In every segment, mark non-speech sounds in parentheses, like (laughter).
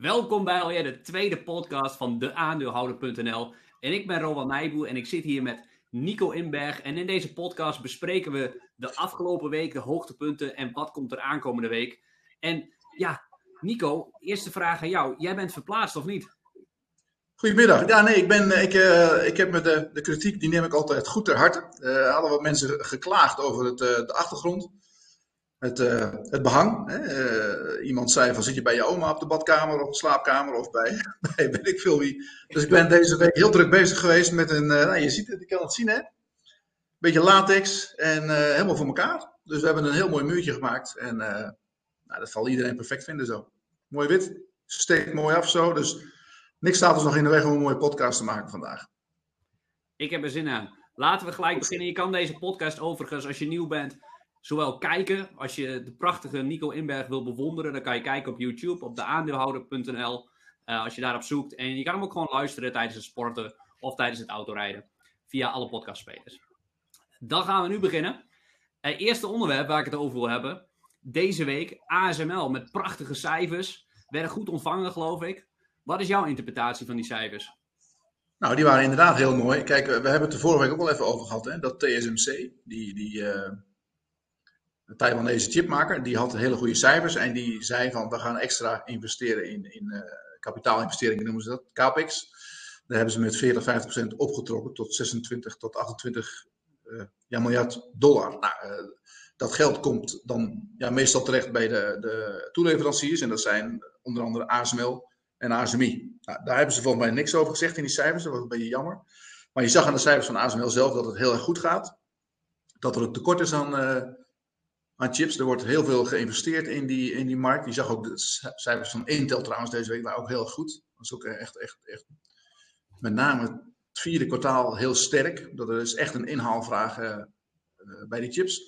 Welkom bij alweer de tweede podcast van de aandeelhouder.nl. En ik ben Rowan Nijboer en ik zit hier met Nico Inberg. En in deze podcast bespreken we de afgelopen week, de hoogtepunten en wat komt er aankomende week. En ja, Nico, eerste vraag aan jou. Jij bent verplaatst of niet? Goedemiddag. Ja, nee, ik, ben, ik, uh, ik heb met de, de kritiek, die neem ik altijd goed ter harte. Uh, er hadden wat mensen geklaagd over het, de achtergrond het, uh, het behang. Hè? Uh, iemand zei van zit je bij je oma op de badkamer of slaapkamer of bij, (laughs) bij weet ik veel wie. Dus ik ben deze week heel druk bezig geweest met een, uh, nou, je ziet het, ik kan het zien hè. Beetje latex en helemaal voor elkaar. Dus we hebben een heel mooi muurtje gemaakt en nou, dat zal iedereen perfect vinden zo. Mooi wit, steekt mooi af zo, dus niks staat ons nog in de weg om een mooie podcast te maken vandaag. Ik heb er zin aan. Laten we gelijk beginnen. Je kan deze podcast overigens, als je nieuw bent, zowel kijken, als je de prachtige Nico Inberg wil bewonderen, dan kan je kijken op YouTube, op deaandeelhouder.nl, uh, als je daarop zoekt. En je kan hem ook gewoon luisteren tijdens het sporten of tijdens het autorijden, via alle podcastspelers. Dan gaan we nu beginnen. Het eerste onderwerp waar ik het over wil hebben, deze week ASML met prachtige cijfers, werden goed ontvangen geloof ik. Wat is jouw interpretatie van die cijfers? Nou, die waren inderdaad heel mooi. Kijk, we hebben het er vorige week ook wel even over gehad, hè? dat TSMC, die... die Taiwanese chipmaker, die had hele goede cijfers en die zei van we gaan extra investeren in, in uh, kapitaalinvesteringen, noemen ze dat, CAPEX. Daar hebben ze met 40, 50 procent opgetrokken tot 26 tot 28 uh, ja, miljard dollar. Nou, uh, dat geld komt dan ja, meestal terecht bij de, de toeleveranciers en dat zijn onder andere ASML en ASMI. Nou, daar hebben ze volgens mij niks over gezegd in die cijfers, dat was een beetje jammer. Maar je zag aan de cijfers van ASML zelf dat het heel erg goed gaat. Dat er een tekort is aan aan chips. Er wordt heel veel geïnvesteerd in die, in die markt. Je zag ook de cijfers van Intel trouwens deze week, waren ook heel goed. Dat is ook echt, echt, echt met name het vierde kwartaal heel sterk. Dat er is echt een inhaalvraag uh, bij die chips.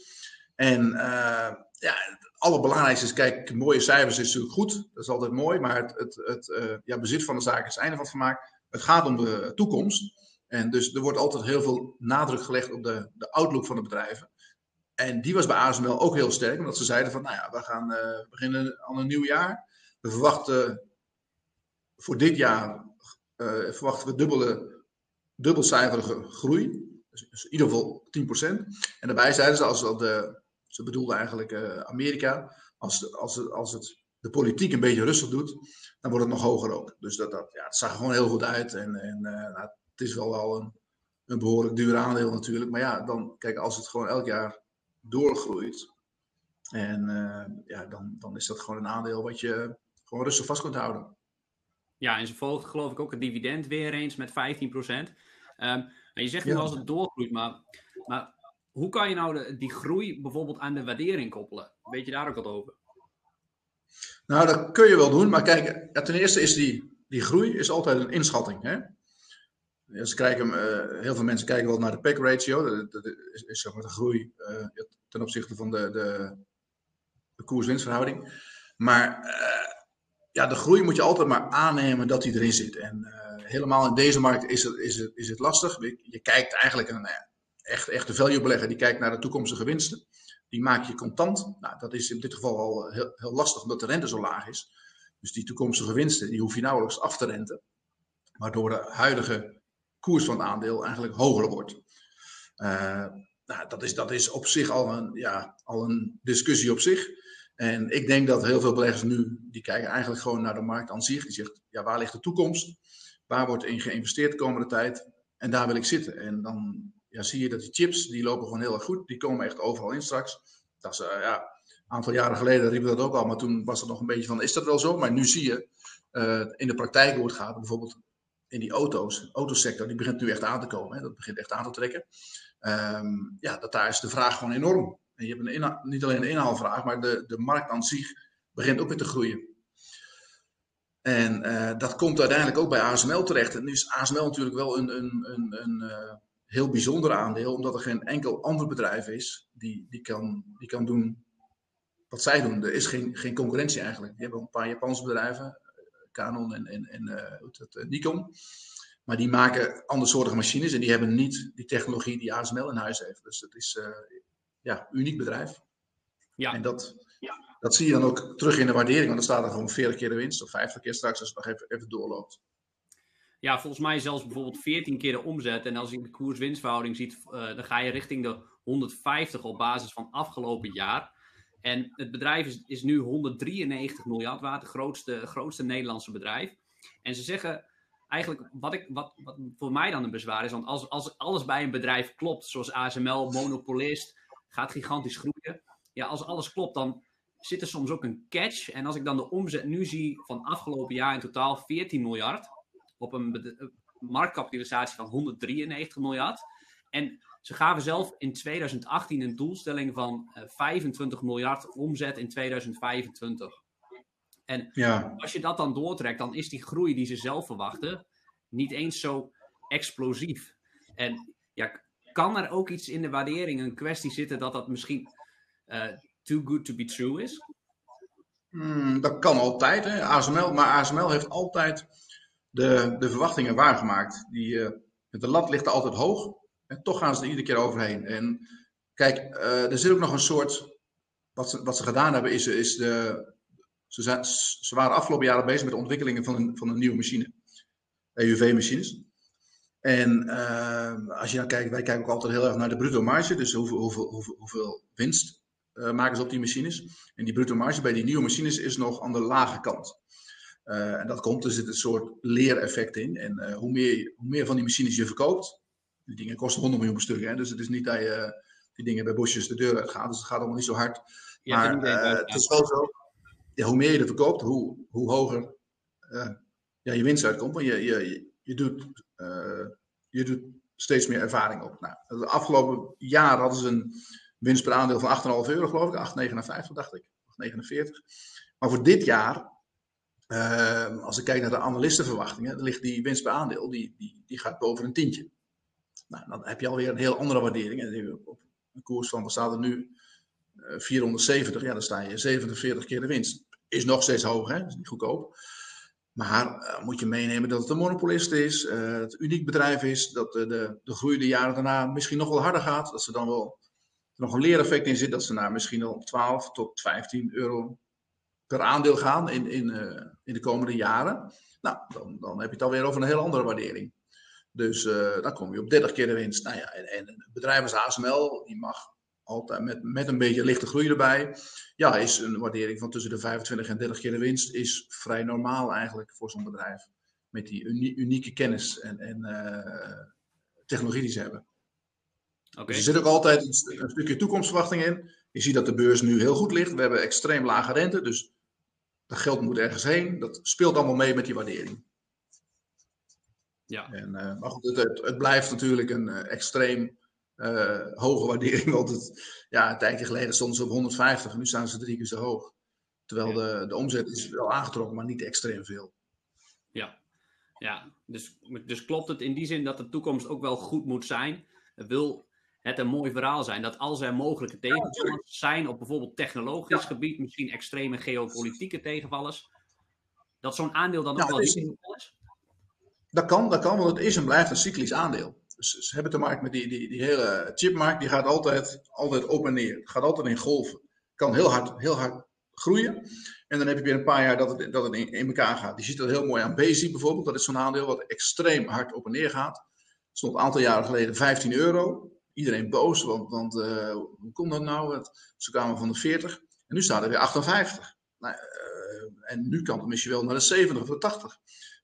En uh, ja, het allerbelangrijkste is, kijk, mooie cijfers is natuurlijk goed. Dat is altijd mooi. Maar het, het, het ja, bezit van de zaak is het einde van het vermaak. Het gaat om de toekomst. En dus er wordt altijd heel veel nadruk gelegd op de, de outlook van de bedrijven. En die was bij ASML ook heel sterk, omdat ze zeiden van, nou ja, we gaan uh, beginnen aan een nieuw jaar. We verwachten voor dit jaar uh, verwachten we dubbele, dubbelcijferige groei. Dus, dus, in ieder geval 10%. En daarbij zeiden ze, als de, ze bedoelden eigenlijk Amerika, als, als, als het de politiek een beetje rustig doet, dan wordt het nog hoger ook. Dus dat, dat, ja, het zag er gewoon heel goed uit. En, en nou, het is wel al een, een behoorlijk duur aandeel natuurlijk. Maar ja, dan, kijk, als het gewoon elk jaar doorgroeit. En uh, ja, dan, dan is dat gewoon een aandeel wat je gewoon rustig vast kunt houden. Ja, en ze volgt geloof ik ook het dividend weer eens met 15%. Um, ehm, je zegt nu ja. als het doorgroeit, maar, maar hoe kan je nou de, die groei bijvoorbeeld aan de waardering koppelen? Weet je daar ook wat over? Nou, dat kun je wel doen, maar kijk, ja, ten eerste is die, die groei is altijd een inschatting. Hè? Uh, heel veel mensen kijken wel naar de PEC ratio. Dat, is, zeg maar de groei uh, ten opzichte van de, de, de koers-winstverhouding. Maar uh, ja, de groei moet je altijd maar aannemen dat die erin zit. En helemaal in deze markt is het, is het, is het lastig. Je kijkt eigenlijk een echt, echte value belegger, die kijkt naar de toekomstige winsten. Die maak je contant. Nou, dat is in dit geval al heel, heel lastig omdat de rente zo laag is. Dus die toekomstige winsten, die hoef je nauwelijks af te renten. Waardoor de huidige koers van het aandeel eigenlijk hoger wordt. Uh, nou, dat, is, dat is op zich al een, ja, al een discussie op zich. En ik denk dat heel veel beleggers nu, die kijken eigenlijk gewoon naar de markt aan zich. Die zegt, ja, waar ligt de toekomst? Waar wordt in geïnvesteerd de komende tijd? En daar wil ik zitten. En dan ja, zie je dat die chips, die lopen gewoon heel erg goed. Die komen echt overal in straks. Dat is, uh, ja, een aantal jaren geleden riepen we dat ook al, maar toen was het nog een beetje van, is dat wel zo? Maar nu zie je uh, in de praktijk hoe het gaat. Bijvoorbeeld in die auto's, autosector, die begint nu echt aan te komen. Hè, dat begint echt aan te trekken. Um, ja, dat daar is de vraag gewoon enorm. En je hebt een niet alleen een inhaalvraag, maar de, de markt aan zich begint ook weer te groeien. En uh, dat komt uiteindelijk ook bij ASML terecht. En nu is ASML natuurlijk wel een, een, een, een uh, heel bijzonder aandeel, omdat er geen enkel ander bedrijf is die, die, kan, die kan doen wat zij doen. Er is geen, geen concurrentie eigenlijk. Je hebt een paar Japanse bedrijven, Canon en, en, en uh, het, Nikon. Maar die maken andersoortige machines en die hebben niet die technologie die ASML in huis heeft. Dus het is uh, ja, uniek bedrijf. Ja. En dat... ja. dat zie je dan ook terug in de waardering, want dan staat er gewoon 40 keer de winst of 50 keer straks als het nog even, even doorloopt. Ja, volgens mij zelfs bijvoorbeeld 14 keer de omzet. En als je de koers-winstverhouding ziet, uh, dan ga je richting de 150 op basis van afgelopen jaar. En het bedrijf is, is nu 193 miljard waard, het grootste, grootste Nederlandse bedrijf. En ze zeggen eigenlijk, wat, ik, wat, wat voor mij dan een bezwaar is, want als, als alles bij een bedrijf klopt, zoals ASML, monopolist, gaat gigantisch groeien. Ja, als alles klopt, dan zit er soms ook een catch. En als ik dan de omzet nu zie van afgelopen jaar in totaal 14 miljard, op een marktkapitalisatie van 193 miljard. En ze gaven zelf in 2018 een doelstelling van 25 eh, miljard omzet in 2025. En ja. als je dat dan doortrekt, dan is die groei die ze zelf verwachten niet eens zo explosief. En ja, kan er ook iets in de waardering, een kwestie zitten dat dat misschien uh, too good to be true is? Hmm, dat kan altijd, hè. ASML, maar ASML heeft altijd de, de verwachtingen waargemaakt. Die, uh, de lat ligt er altijd hoog en toch gaan ze er iedere keer overheen. En kijk, uh, er zit ook nog een soort. Wat ze, wat ze gedaan hebben, is, is de. Ze, ze waren afgelopen jaren bezig met de ontwikkelingen van een, van een nieuwe machine. EUV-machines. En uh, als je dan kijkt, wij kijken ook altijd heel erg naar de bruto marge. Dus hoeveel, hoeveel, hoeveel, hoeveel winst uh, maken ze op die machines. En die bruto marge bij die nieuwe machines is nog aan de lage kant. En dat komt, er zit een soort leereffect in. En hoe, meer, hoe meer van die machines je verkoopt, die dingen kosten 100 miljoen per stuk. Hè? Dus het is niet dat je die dingen bij bosjes de deur uitgaat. Dus het gaat allemaal niet zo hard. Maar uh, het is wel zo, ja, hoe meer je er verkoopt, hoe, hoe hoger ja, je winst uitkomt. Want je, je, je, doet, je doet steeds meer ervaring op. Nou, de afgelopen jaar hadden ze een winst per aandeel van 8,5 euro, geloof ik. 8,59 dacht ik. 49. Maar voor dit jaar uh, als ik kijk naar de analistenverwachtingen, dan ligt die winst per aandeel, die, die, die gaat boven een tientje. Nou, dan heb je alweer een heel andere waardering. En op een koers van, wat staat er nu? Uh, 470, ja, dan sta je 47 keer de winst. Is nog steeds hoog, hè? Is niet goedkoop. Maar uh, moet je meenemen dat het een monopolist is, uh, het uniek bedrijf is, dat de, de, de groei de jaren daarna misschien nog wel harder gaat. Dat ze dan wel nog een leereffect in zit, dat ze naar misschien wel 12 tot 15 euro per aandeel gaan in, in, in de komende jaren. Nou, dan, dan heb je het alweer over een heel andere waardering. Dus uh, dan kom je op 30 keer de winst. Nou ja, en, en een bedrijf als ASML, die mag altijd met, met een beetje lichte groei erbij. Ja, is een waardering van tussen de 25 en 30 keer de winst is vrij normaal eigenlijk voor zo'n bedrijf. Met die unieke kennis en, en uh, technologie die ze hebben. Okay. Dus er zit ook altijd een, een, stukje toekomstverwachting in. Je ziet dat de beurs nu heel goed ligt. We hebben extreem lage rente, dus dat geld moet ergens heen. Dat speelt allemaal mee met die waardering. Ja. En, uh, maar goed, het, het, blijft natuurlijk een uh, extreem uh, hoge waardering. (laughs) Want het, ja, een tijdje geleden stonden ze op 150 en nu staan ze drie keer zo hoog. Terwijl ja. de, de omzet is wel aangetrokken, maar niet extreem veel. Ja, ja. Dus, dus klopt het in die zin dat de toekomst ook wel goed moet zijn? Wil het een mooi verhaal zijn dat als er mogelijke tegenvallers zijn op bijvoorbeeld technologisch gebied, misschien extreme geopolitieke tegenvallers, dat zo'n aandeel dan ook wel is. Dat kan, dat kan, want het is en blijft een cyclisch aandeel. Dus ze hebben te maken met die, die, die hele chipmarkt, die gaat altijd, altijd op en neer. Het gaat altijd in golven. Kan heel hard, heel hard groeien. En dan heb je weer een paar jaar dat het, dat het in, in elkaar gaat. Je ziet dat heel mooi aan Bezi bijvoorbeeld. Dat is zo'n aandeel wat extreem hard op en neer gaat. Stond een aantal jaren geleden 15 euro iedereen boos, want, want uh, hoe komt dat nou? Ze kwamen van de 40 en nu staat er weer 58. Nou, uh, en nu kan het misschien wel naar de 70 of de 80.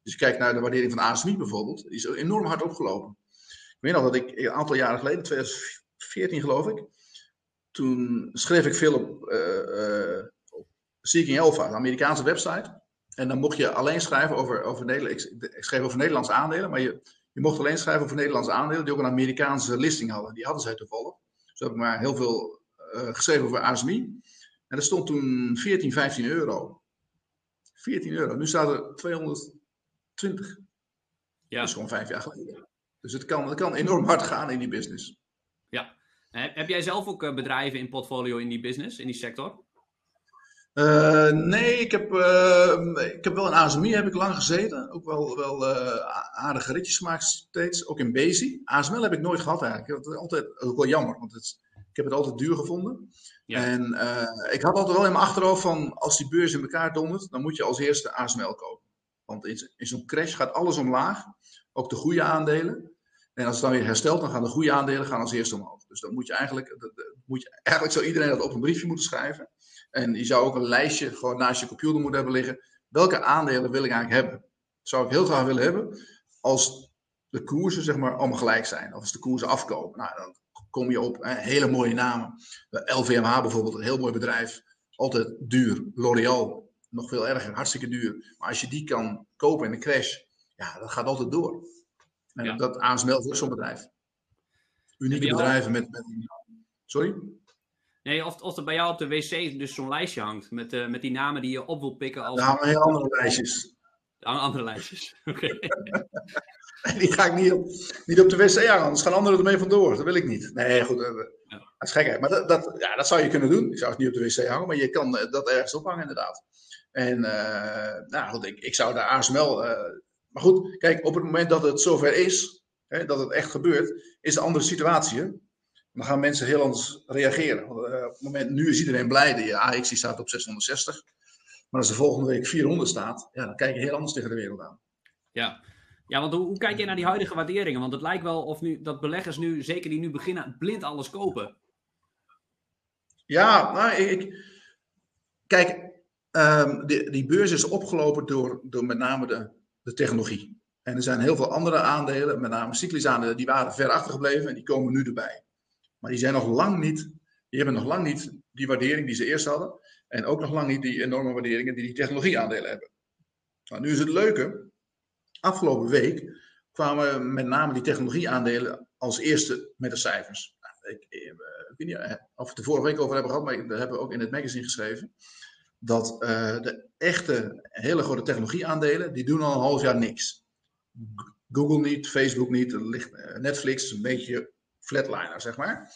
Dus je kijkt naar de waardering van ASMI bijvoorbeeld, die is enorm hard opgelopen. Ik weet nog dat ik een aantal jaren geleden, 2014 geloof ik, toen schreef ik veel op, uh, op Seeking Alpha, de Amerikaanse website. En dan mocht je alleen schrijven over, over Nederland. Ik, schreef over Nederlandse aandelen, maar je, je mocht alleen schrijven over Nederlandse aandelen die ook een Amerikaanse listing hadden. Die hadden zij toevallig. Dus heb ik maar heel veel uh, geschreven over ASMI. En dat stond toen 14, 15 euro. 14 euro. Nu staat er 220. Ja. Dat is gewoon vijf jaar geleden. Dus het kan, het kan enorm hard gaan in die business. Ja. Heb jij zelf ook eh, bedrijven in portfolio in die business, in die sector? Uh, nee, ik heb, uh, ik heb wel een ASMI heb ik lang gezeten. Ook wel, wel uh, aardige ritjes gemaakt steeds. Ook in Bezi. ASML heb ik nooit gehad eigenlijk. Dat is altijd ook wel jammer. Want het, ik heb het altijd duur gevonden. En ik had altijd wel in mijn achterhoofd van als die beurs in elkaar dondert, dan moet je als eerste ASML kopen. Want in, zo'n crash gaat alles omlaag, ook de goede aandelen. En als het dan weer herstelt, dan gaan de goede aandelen gaan als eerste omhoog. Dus dan moet je eigenlijk, moet je, eigenlijk zou iedereen dat op een briefje moeten schrijven. En je zou ook een lijstje gewoon naast je computer moeten hebben liggen. Welke aandelen wil ik eigenlijk hebben? Zou ik heel graag willen hebben als de koersen zeg maar allemaal gelijk zijn. Of als de koersen afkomen. Nou, dan kom je op hele mooie namen. LVMH bijvoorbeeld, een heel mooi bedrijf. Altijd duur. L'Oreal, nog veel erger, hartstikke duur. Maar als je die kan kopen in een crash, ja, dat gaat altijd door. En dat ASML is ook zo'n bedrijf. Unieke bedrijven met, met... Sorry? Nee, of, of er bij jou op de wc dus zo'n lijstje hangt met, uh, met die namen die je op wil pikken. Als... Hangen heel andere lijstjes. Andere lijstjes, (laughs) oké. (laughs) die ga ik niet op, niet op de wc hangen, anders gaan anderen ermee vandoor. Dat wil ik niet. Nee, goed, uh, ja. dat is gekheid. Maar dat, dat, ja, dat zou je kunnen doen. Je zou het niet op de wc hangen, maar je kan dat ergens ophangen inderdaad. En uh, nou goed, ik, ik zou daar ASML... maar goed, kijk, op het moment dat het zover is, hè, dat het echt gebeurt, is een andere situatie dan gaan mensen heel anders reageren. Uh, op het moment, nu is iedereen blij, de AX die staat op 660. Maar als de volgende week 400 staat, ja, dan kijk je heel anders tegen de wereld aan. Ja, ja want hoe, hoe kijk je naar die huidige waarderingen? Want het lijkt wel of nu, dat beleggers nu, zeker die nu beginnen, blind alles kopen. Ja, nou, ik, kijk, um, die, die beurs is opgelopen door, door met name de, de technologie. En er zijn heel veel andere aandelen, met name cyclische aandelen, die waren ver achtergebleven en die komen nu erbij. Maar die zijn nog lang niet, die hebben nog lang niet die waardering die ze eerst hadden. En ook nog lang niet die enorme waarderingen die die technologieaandelen hebben. Nou, nu is het leuke, afgelopen week kwamen met name die technologieaandelen als eerste met de cijfers. Nou, ik, ik, weet niet eh, of we het de vorige week over hebben gehad, maar dat hebben we ook in het magazine geschreven. Dat uh, de echte hele grote technologieaandelen, die doen al een half jaar niks. Google niet, Facebook niet, eh, Netflix een beetje flatliner, zeg maar.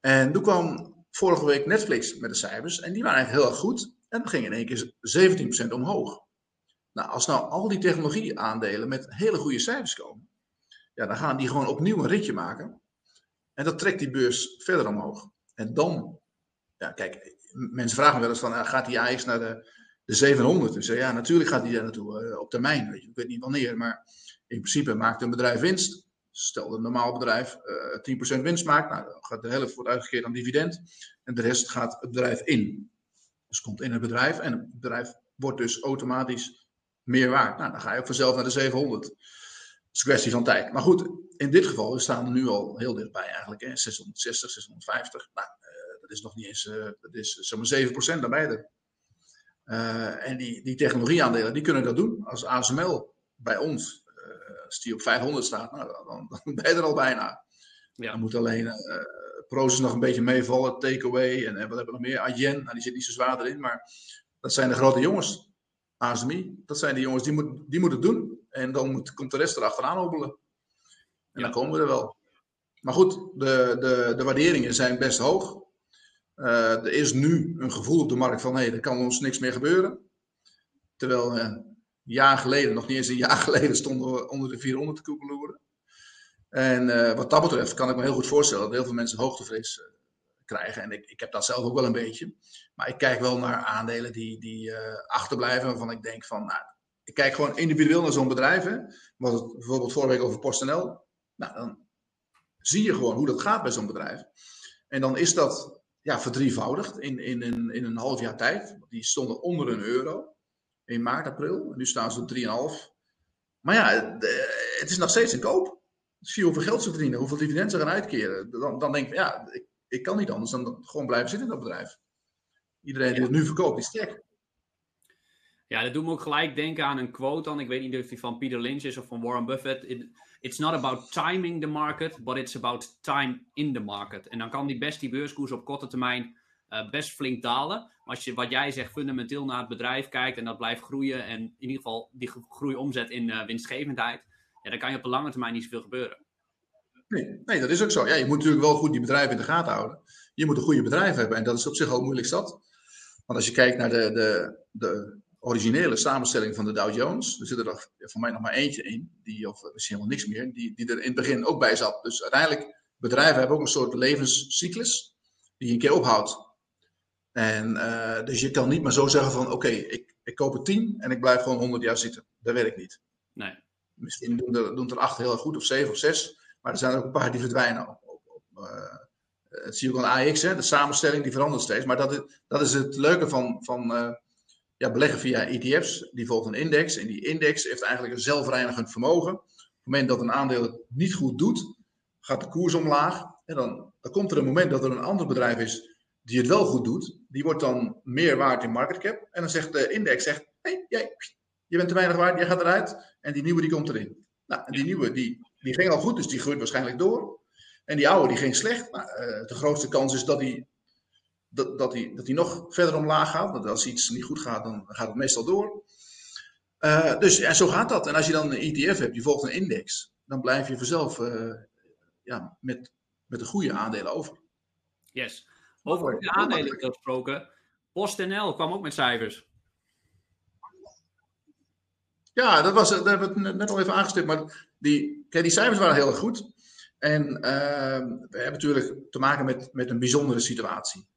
En toen kwam vorige week Netflix met de cijfers en die waren eigenlijk heel erg goed. En dan ging in één keer 17% omhoog. Nou, als nou al die technologieaandelen met hele goede cijfers komen, ja, dan gaan die gewoon opnieuw een ritje maken. En dat trekt die beurs verder omhoog. En dan, ja, kijk, mensen vragen wel eens van, gaat die AX naar de, de 700? Dus ja, natuurlijk gaat die daar naartoe, uh, op termijn. Weet je. Ik weet niet wanneer, maar in principe maakt een bedrijf winst. Stel dat een normaal bedrijf uh, eh, 10% winst maakt, nou, dan gaat de helft wordt uitgekeerd aan dividend en de rest gaat het bedrijf in. Dus komt in het bedrijf en het bedrijf wordt dus automatisch meer waard. Nou, dan ga je ook vanzelf naar de 700. Dat is een kwestie van tijd. Maar goed, in dit geval, we staan er nu al heel dichtbij eigenlijk. Hè? 660, 650. Nou, dat is nog niet eens, uh, dat is zeg maar 7% daarbij. Er. En die, die technologieaandelen, die kunnen dat doen. Als ASML bij ons als die op 500 staat, nou, dan, (laughs) dan ben je er al bijna. Ja. Dan moet alleen Proces nog een beetje meevallen, Takeaway en, en wat hebben we nog meer? Ayen, nou, die zit niet zo zwaar erin, maar dat zijn de grote jongens. ASMI, dat zijn de jongens die, moet, die moeten het doen. En dan moet, komt de rest erachteraan hobbelen. En dan komen we er wel. Maar goed, de, de, de waarderingen zijn best hoog. Uh, er is nu een gevoel op de markt van, hé, hey, er kan ons niks meer gebeuren. Terwijl uh, jaar geleden, nog niet eens een (laughs) jaar geleden, stonden we onder de 400 te koekeloeren. En uh, wat dat betreft kan ik me heel goed voorstellen dat heel veel mensen hoogtevrees krijgen. En ik, ik heb dat zelf ook wel een beetje. Maar ik kijk wel naar aandelen die, die achterblijven, waarvan ik denk van, nou, ik kijk gewoon individueel naar zo'n bedrijf. Hè. We het bijvoorbeeld vorige week over PostNL. Nou, dan zie je gewoon hoe dat gaat bij zo'n bedrijf. En dan is dat ja, verdrievoudigd in, in, in, in een half jaar tijd. Die stonden onder een euro in maart, april. En nu staan ze op 3,5. Maar ja, het is nog steeds een koop. Zie hoeveel geld ze verdienen, hoeveel dividenden ze gaan uitkeren. Dan, dan denk ik, ja, ik, ik kan niet anders dan gewoon blijven zitten in dat bedrijf. Iedereen die het nu verkoopt, is gek. Ja, dat doet me ook gelijk denken aan een quote dan. Ik weet niet of die van Peter Lynch is of van Warren Buffett. It's not about timing the market, but it's about time in the market. En dan kan die best die beurskoers op korte termijn uh, best flink dalen. Maar als je, wat jij zegt, fundamenteel naar het bedrijf kijkt en dat blijft groeien en in ieder geval die groei omzet in uh, winstgevendheid, ja, dan kan je op de lange termijn niet zoveel gebeuren. Nee, nee, dat is ook zo. Ja, je moet natuurlijk wel goed die bedrijven in de gaten houden. Je moet een goede bedrijf hebben en dat is op zich al moeilijk zat. Want als je kijkt naar de, de, de originele samenstelling van de Dow Jones, er zit er voor mij nog maar eentje in, die, of misschien helemaal niks meer, die, die er in het begin ook bij zat. Dus uiteindelijk, bedrijven hebben ook een soort levenscyclus. die je een keer ophoudt. En, uh, dus je kan niet maar zo zeggen van oké, ik, ik koop er 10 en ik blijf gewoon 100 jaar zitten. Dat werkt niet. Nee. Misschien doen er, doen er 8 heel erg goed, of 7 of 6. Maar er zijn ook een paar die verdwijnen. Op, op, op, uh, dat zie je ook aan AX, hè? de samenstelling die verandert steeds. Maar dat is, dat is het leuke van, van uh, ja, beleggen via ETF's. Die volgt een index. En die index heeft eigenlijk een zelfreinigend vermogen. Op het moment dat een aandeel het niet goed doet, gaat de koers omlaag. En dan, dan komt er een moment dat er een ander bedrijf is die het wel goed doet. Die wordt dan meer waard in market cap. En dan zegt de index, zegt, hey, jij, je bent te weinig waard, jij gaat eruit. En die nieuwe die komt erin. Nou, en die nieuwe die, die ging al goed, dus die groeit waarschijnlijk door. En die oude die ging slecht. Nou, uh, de grootste kans is dat die, dat, dat, die, dat die nog verder omlaag gaat. Want als iets niet goed gaat, dan gaat het meestal door. Uh, dus en zo gaat dat. En als je dan een ETF hebt, die volgt een index, dan blijf je vanzelf uh, ja, met, met de goede aandelen over. Yes. Over de aandelen gesproken. PostNL kwam ook met cijfers. Ja, dat, was, dat hebben we net al even aangestipt. Maar die, kijk, die cijfers waren heel erg goed. En uh, we hebben natuurlijk te maken met, met een bijzondere situatie.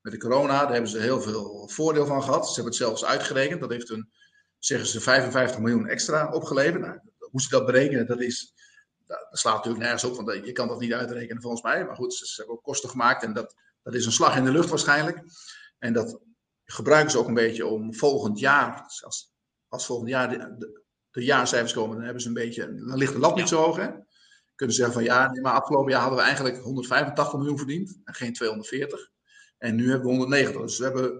Met de corona, daar hebben ze heel veel voordeel van gehad. Ze hebben het zelfs uitgerekend. Dat heeft een, zeggen ze, 55 miljoen extra opgeleverd. Nou, hoe ze dat berekenen, dat is, dat slaat natuurlijk nergens op. Want je kan dat niet uitrekenen volgens mij. Maar goed, ze, hebben ook kosten gemaakt. En dat, dat is een slag in de lucht waarschijnlijk. En dat gebruiken ze ook een beetje om volgend jaar, als, als volgend jaar de, de, de jaarcijfers komen, dan hebben ze een beetje, dan ligt de lat niet zo hoog. Hè? Kunnen ze zeggen van ja, nee, maar afgelopen jaar hadden we eigenlijk 185 miljoen verdiend en geen 240. En nu hebben we 190. Dus we hebben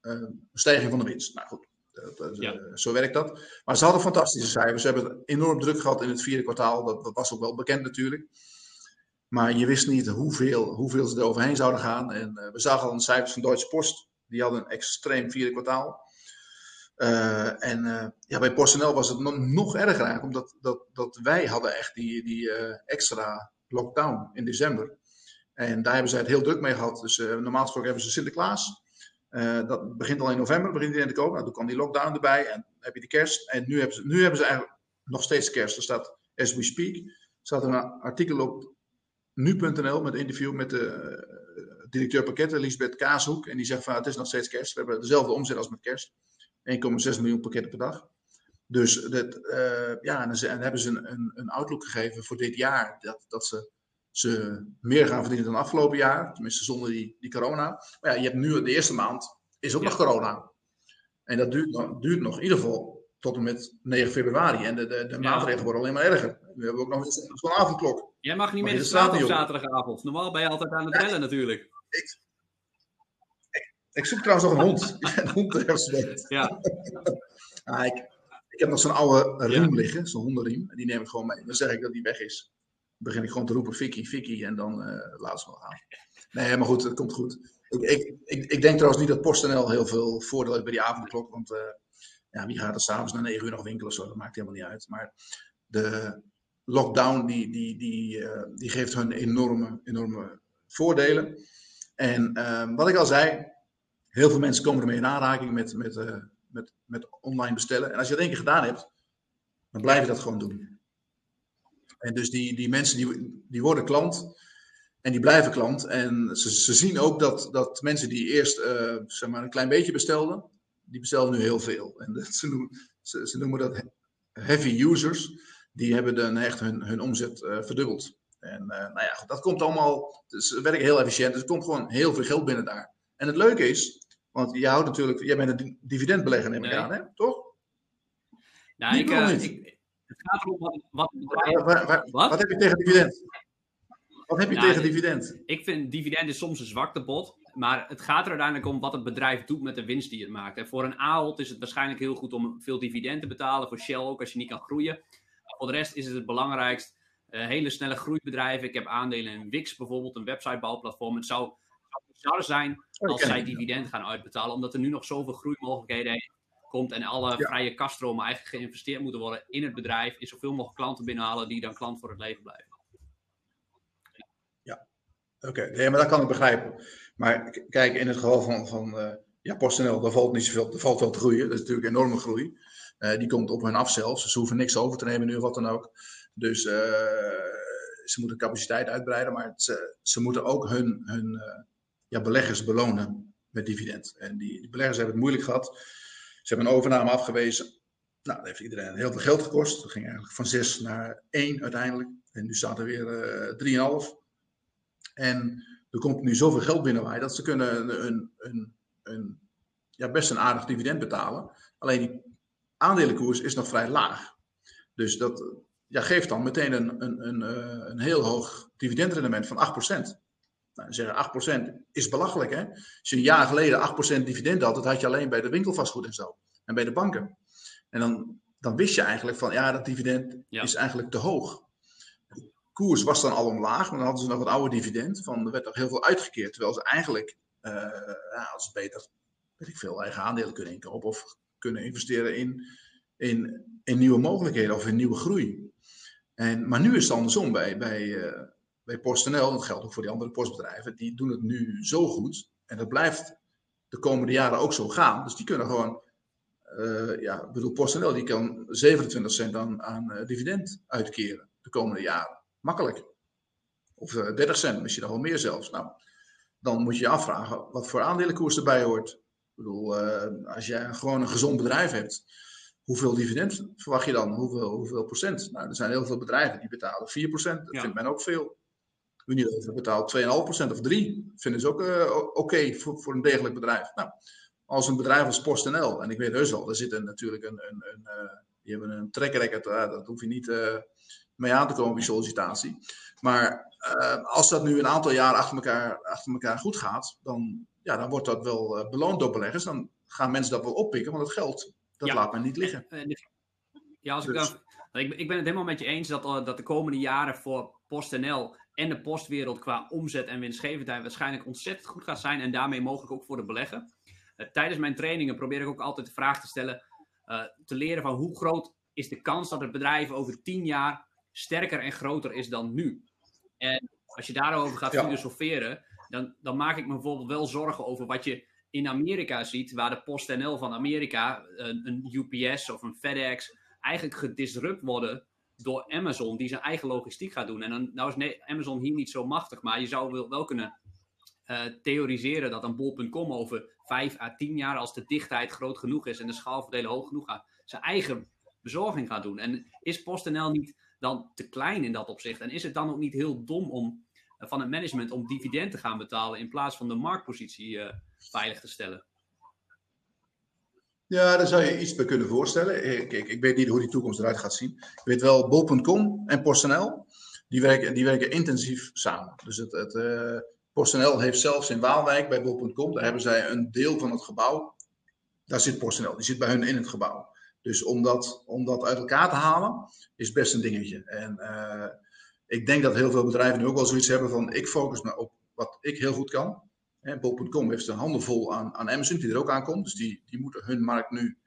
uh, een stijging van de winst. Nou goed, dat, dat, ja. uh, zo werkt dat. Maar ze hadden fantastische cijfers. Ze hebben enorm druk gehad in het vierde kwartaal. Dat, dat was ook wel bekend natuurlijk. Maar je wist niet hoeveel, hoeveel ze er overheen zouden gaan. En uh, we zagen al de cijfers van Deutsche Post. Die hadden een extreem vierde kwartaal. Uh, en uh, ja, bij PostNL was het nog, nog erger eigenlijk. Omdat dat, dat wij hadden echt die, die extra lockdown in december. En daar hebben zij het heel druk mee gehad. Dus normaal gesproken hebben ze Sinterklaas. dat begint al in november, begint iedereen te kopen. Nou, toen kwam die lockdown erbij en heb je de kerst. En nu hebben ze, nu hebben ze eigenlijk nog steeds kerst. Er staat, as we speak, staat een artikel op nu.nl met een interview met de uh, directeur pakketten, Lisbeth Kaashoek. En die zegt van het is nog steeds kerst. We hebben dezelfde omzet als met kerst. 1,6 miljoen pakketten per dag. Dus dat, ja, en hebben ze een, een, outlook gegeven voor dit jaar. Dat, dat ze, ze meer gaan verdienen dan afgelopen jaar. Tenminste zonder die, die corona. Maar ja, je hebt nu de eerste maand, is ook ja. nog corona. En dat duurt, nog, duurt nog in ieder geval tot en met 9 februari. En de, de, de ja. maatregelen worden alleen maar erger. We hebben ook nog zo'n avondklok. Jij mag niet meer de straat op zaterdagavond. Normaal ben je altijd aan het bellen ja, natuurlijk. Ik, ik, ik, zoek trouwens nog een hond. (laughs) een hond Ja. (laughs) ah, ik, ik heb nog zo'n oude riem liggen, zo'n hondenriem. En die neem ik gewoon mee. Dan zeg ik dat die weg is. Begin ik gewoon te roepen, Vicky, Vicky. En dan uh, laat ze wel gaan. Nee, maar goed, het komt goed. Ik, ik, ik, denk trouwens niet dat PostNL heel veel voordeel heeft bij die avondklok. Want uh, ja, wie gaat er s'avonds na 9 uur nog winkelen? Zo, dat maakt helemaal niet uit. Maar de lockdown die, die, die, uh, die geeft hun enorme, enorme voordelen. En uh, wat ik al zei, heel veel mensen komen ermee in aanraking met, met, met, met online bestellen. En als je dat één keer gedaan hebt, dan blijf je dat gewoon doen. En dus die, die mensen die, die worden klant en die blijven klant. En ze, ze zien ook dat, dat mensen die eerst zeg maar een klein beetje bestelden, die bestellen nu heel veel. En dat, ze, noemen, ze, ze noemen dat heavy users. Die hebben dan echt hun, hun omzet uh, verdubbeld. En uh, nou ja, dat komt allemaal, dus ze werken heel efficiënt. Dus er komt gewoon heel veel geld binnen daar. En het leuke is, want je houdt natuurlijk, jij bent een dividendbelegger neem ik nee. aan, hè? toch? Nou, ik, uh, ik, het gaat erom wat, wat, waar, wat? wat heb je tegen dividend? Wat heb je nou, tegen dividend? Ik vind dividend is soms een zwaktebod. Maar het gaat er uiteindelijk om wat het bedrijf doet met de winst die het maakt. En voor een Ahold is het waarschijnlijk heel goed om veel dividend te betalen. Voor Shell ook als je niet kan groeien. Voor de rest is het het belangrijkst. Uh, hele snelle groeibedrijven. Ik heb aandelen in Wix bijvoorbeeld, een websitebouwplatform. Het zou, zou zijn als zij dividend gaan uitbetalen. Omdat er nu nog zoveel groeimogelijkheden komt. En alle ja. vrije kaststromen eigenlijk geïnvesteerd moeten worden in het bedrijf. In zoveel mogelijk klanten binnenhalen die dan klant voor het leven blijven. Oké, okay. nee, maar dat kan ik begrijpen. Maar kijk, in het geval van, van uh, ja, PostNL, daar valt niet zoveel, er valt wel te groeien. Dat is natuurlijk enorme groei. Uh, die komt op hun af zelfs. Ze hoeven niks over te nemen nu of wat dan ook. Dus uh, ze moeten capaciteit uitbreiden, maar ze, ze moeten ook hun, hun ja, beleggers belonen met dividend. En die, die, beleggers hebben het moeilijk gehad. Ze hebben een overname afgewezen. Nou, dat heeft iedereen heel veel geld gekost. Dat ging eigenlijk van 6 naar 1 uiteindelijk. En nu staat er weer uh, 3,5. En er komt nu zoveel geld binnen dat ze kunnen een, een, een, ja, best een aardig dividend betalen. Alleen die aandelenkoers is nog vrij laag. Dus dat ja, geeft dan meteen een, een, een, eh, een heel hoog dividendrendement van 8%. Nou, zeggen 8% is belachelijk, hè? Als je een jaar geleden 8% dividend had, dat had je alleen bij de winkelvastgoed en zo. En bij de banken. En dan, dan wist je eigenlijk van, ja, dat dividend is eigenlijk te hoog. De koers was dan al omlaag, maar dan hadden ze nog een oude dividend. Van, er werd nog heel veel uitgekeerd, terwijl ze eigenlijk, uh, ja, als beter, weet ik veel, eigen aandelen kunnen inkopen of kunnen investeren in, in, in nieuwe mogelijkheden of in nieuwe groei. En, maar nu is het andersom bij, bij, uh, bij PostNL, dat geldt ook voor die andere postbedrijven, die doen het nu zo goed. En dat blijft de komende jaren ook zo gaan. Dus die kunnen gewoon, uh, ja, ik bedoel, PostNL die kan 27 cent aan, aan uh, dividend uitkeren de komende jaren. Makkelijk. Of 30 cent, misschien nog wel meer zelfs. Nou, dan moet je je afvragen wat voor aandelenkoers erbij hoort. Ik bedoel, als je gewoon een gezond bedrijf hebt, hoeveel dividend verwacht je dan? Hoeveel, hoeveel procent? Nou, er zijn heel veel bedrijven die betalen 4 procent. Dat vindt men ook veel. Unilever betaalt 2,5 procent of 3. Dat vinden ze ook uh, oké voor, voor een degelijk bedrijf. Nou, als een bedrijf als PostNL, en ik weet heus wel, daar zit een, natuurlijk een, een, een uh, die hebben een track record, uh, dat hoef je niet mee aan te komen bij sollicitatie. Maar als dat nu een aantal jaren achter elkaar, achter elkaar goed gaat, dan, ja, dan wordt dat wel beloond door beleggers. Dan gaan mensen dat wel oppikken, want het geld dat laat men niet liggen. Ja, als ik dus- dan. Ik, ik ben het helemaal met je eens dat, eh, dat de komende jaren voor PostNL en de postwereld qua omzet en winstgevendheid waarschijnlijk ontzettend goed gaat zijn. En daarmee mogelijk ook voor de belegger. Uh, tijdens mijn trainingen probeer ik ook altijd de vraag te stellen. Uh, te leren van hoe groot is de kans dat het bedrijf over tien jaar sterker en groter is dan nu. En als je daarover gaat filosoferen, dan, dan maak ik me bijvoorbeeld wel zorgen over wat je in Amerika ziet, waar de PostNL van Amerika, een, een UPS of een FedEx, eigenlijk gedisrupt worden door Amazon, die zijn eigen logistiek gaat doen. En dan nou is Amazon hier niet zo machtig, maar je zou wel, kunnen uh, theoriseren dat een bol.com over 5 à 10 jaar, als de dichtheid groot genoeg is en de schaalverdelen hoog genoeg gaat, zijn eigen bezorging gaat doen. En is PostNL niet dan te klein in dat opzicht? En is het dan ook niet heel dom om van het management om dividend te gaan betalen in plaats van de marktpositie uh, veilig te stellen. Ja, daar zou je iets bij kunnen voorstellen. Ik, ik, weet niet hoe die toekomst eruit gaat zien. Ik weet wel, bol.com en PostNL, die werken, die werken intensief samen. Dus het, het PostNL heeft zelfs in Waalwijk bij bol.com, daar hebben zij een deel van het gebouw, daar zit PostNL, die zit bij hun in het gebouw. Dus om dat, om dat uit elkaar te halen, is best een dingetje. En uh, ik denk dat heel veel bedrijven nu ook wel zoiets hebben van ik focus me op wat ik heel goed kan. Bol.com heeft een handen vol aan, aan Amazon, die er ook aankomt. Dus die, die moeten hun markt nu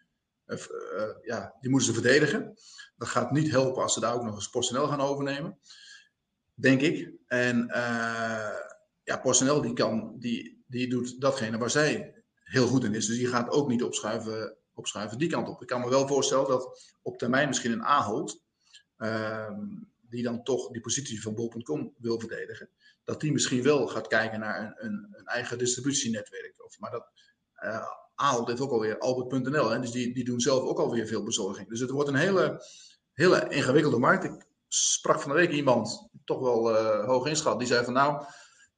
uh, uh, ja, die moeten ze verdedigen. Dat gaat niet helpen als ze daar ook nog eens PostNL gaan overnemen. Denk ik. En uh, ja, PostNL die, kan, die, die doet datgene waar zij heel goed in is. Dus die gaat ook niet opschuiven, opschuiven die kant op. Ik kan me wel voorstellen dat op termijn misschien een Ahold ehm, die dan toch die positie van bol.com wil verdedigen, dat die misschien wel gaat kijken naar een, een, een eigen distributienetwerk. Of, maar dat uh, Ahold heeft ook alweer Albert.nl, dus die, die doen zelf ook alweer veel bezorging. Dus het wordt een hele, hele ingewikkelde markt. Ik sprak van de week iemand, toch wel uh, hoog inschat, die zei van nou,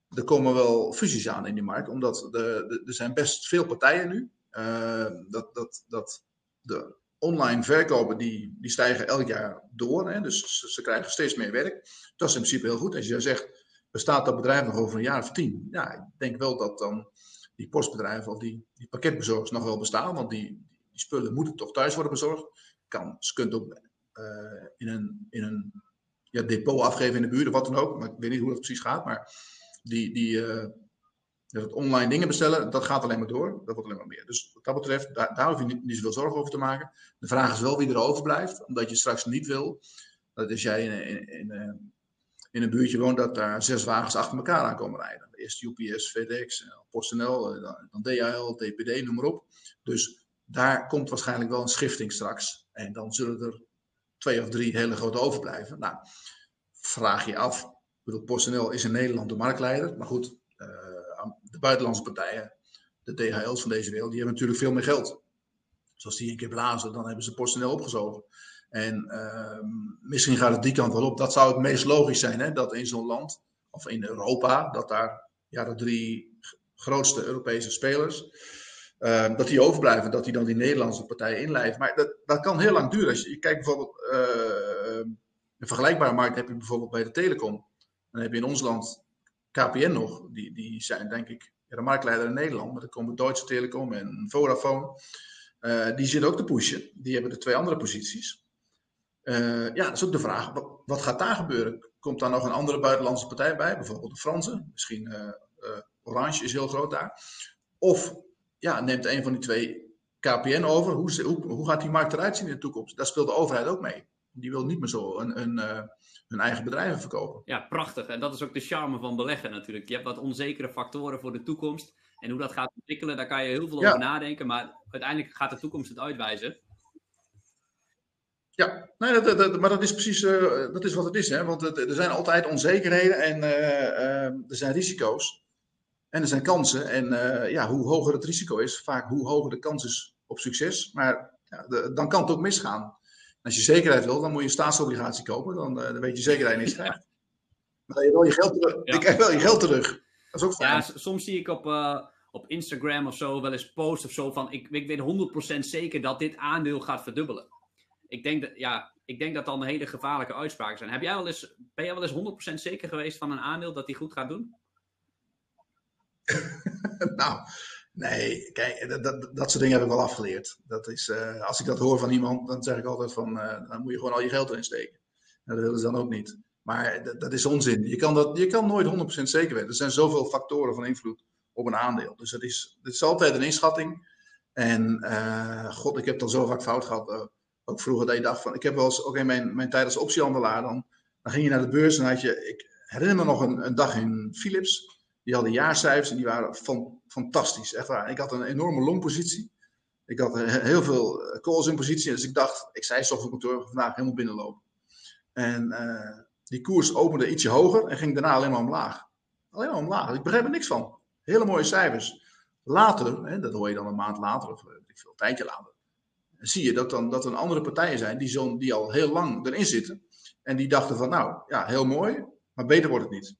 er komen wel fusies aan in die markt, omdat de, de, er zijn best veel partijen nu. Uh, dat, dat, dat de online verkopen die, die stijgen elk jaar door. Hè? Dus ze, ze, krijgen steeds meer werk. Dat is in principe heel goed. Als je zegt, bestaat dat bedrijf nog over een jaar of tien? Ja, ik denk wel dat dan die postbedrijven of die, die pakketbezorgers nog wel bestaan. Want die, die spullen moeten toch thuis worden bezorgd. Kan, ze kunt ook uh, in een, in een ja, depot afgeven in de buurt of wat dan ook. Maar ik weet niet hoe dat precies gaat. Maar die, die, uh, dat online dingen bestellen, dat gaat alleen maar door. Dat wordt alleen maar meer. Dus wat dat betreft, daar, daar hoef je niet, niet zoveel zorgen over te maken. De vraag is wel wie er overblijft. Omdat je straks niet wil, dat als jij in, in, in, in een buurtje woont, dat daar zes wagens achter elkaar aan komen rijden. Eerst UPS, FedEx, PostNL, dan, dan DHL, DPD, noem maar op. Dus daar komt waarschijnlijk wel een schifting straks. En dan zullen er twee of drie hele grote overblijven. Nou, vraag je af. Ik bedoel, PostNL is in Nederland de marktleider. Maar goed, de buitenlandse partijen, de DHL's van deze wereld, die hebben natuurlijk veel meer geld. Dus als die een keer blazen, dan hebben ze personeel opgezogen. En ehm, misschien gaat het die kant wel op. Dat zou het meest logisch zijn, hè? dat in zo'n land, of in Europa, dat daar ja, de drie grootste Europese spelers, ehm, dat die overblijven, dat die dan die Nederlandse partijen inlijven. Maar dat, dat kan heel lang duren. Als je, kijkt bijvoorbeeld, uh, een vergelijkbare markt heb je bijvoorbeeld bij de telecom. Dan heb je in ons land KPN nog, die, die zijn denk ik de marktleider in Nederland, maar dan komen Deutsche Telekom en Vodafone. Uh, die zitten ook te pushen. Die hebben de twee andere posities. Uh, ja, dat is ook de vraag, wat, gaat daar gebeuren? Komt daar nog een andere buitenlandse partij bij? Bijvoorbeeld de Fransen. Misschien uh, Orange is heel groot daar. Of ja, neemt een van die twee KPN over. Hoe, hoe, hoe gaat die markt eruit zien in de toekomst? Daar speelt de overheid ook mee. Die wil niet meer zo een, een, hun eigen bedrijven verkopen. Ja, prachtig. En dat is ook de charme van beleggen natuurlijk. Je hebt wat onzekere factoren voor de toekomst. En hoe dat gaat ontwikkelen, daar kan je heel veel over nadenken. Maar uiteindelijk gaat de toekomst het uitwijzen. Ja, nee, dat, dat, maar dat is precies uh, dat is wat het is. Hè? Want het, er zijn altijd onzekerheden en uh, uh, er zijn risico's. En er zijn kansen. En ja, hoe hoger het risico is, vaak hoe hoger de kans is op succes. Maar ja, de, dan kan het ook misgaan. Als je zekerheid wil, dan moet je een staatsobligatie kopen. Dan, dan weet je zeker dat je niks (laughs) krijgt. Maar dan je wel je geld terug. Ja. Je krijgt wel je geld terug. Dat is ook fijn. Ja, soms zie ik op op Instagram of zo wel eens post of zo van ik, ik weet 100% zeker dat dit aandeel gaat verdubbelen. Ik denk dat, ja, ik denk dat dan hele gevaarlijke uitspraken zijn. Heb jij wel eens, ben jij wel eens 100% zeker geweest van een aandeel dat die goed gaat doen? (laughs) nou, nee, kijk, dat, dat, dat, soort dingen heb ik wel afgeleerd. Dat is, uh, als ik dat hoor van iemand, dan zeg ik altijd van, uh, dan moet je gewoon al je geld erin steken. Nou, dat willen ze dan ook niet. Maar dat, dat is onzin. Je kan, dat, je kan nooit 100% zeker weten. Er zijn zoveel factoren van invloed op een aandeel. Dus het is, het is altijd een inschatting. En uh, god, ik heb dan zo vaak fout gehad. Vroeger dat je dacht van, ik heb wel eens, ook in mijn, mijn tijd als optiehandelaar, dan, dan ging je naar de beurs en had je, ik herinner me nog een, dag in Philips. Die hadden jaarcijfers en die waren fantastisch. Echt waar. Ik had een enorme longpositie. Ik had heel veel eh, calls in positie. Dus ik dacht, ik zei softwarekantoor vandaag helemaal binnenlopen. En uh, die koers opende ietsje hoger en ging daarna alleen maar omlaag. Alleen maar omlaag. Ik begreep er niks van. Hele mooie cijfers. Later, hè, dat hoor je dan een maand later of ik veel, tijdje later, zie je dat, dan, dat er andere partijen zijn die, zo, die al heel lang erin zitten. En die dachten van, nou ja, heel mooi, maar beter wordt het niet.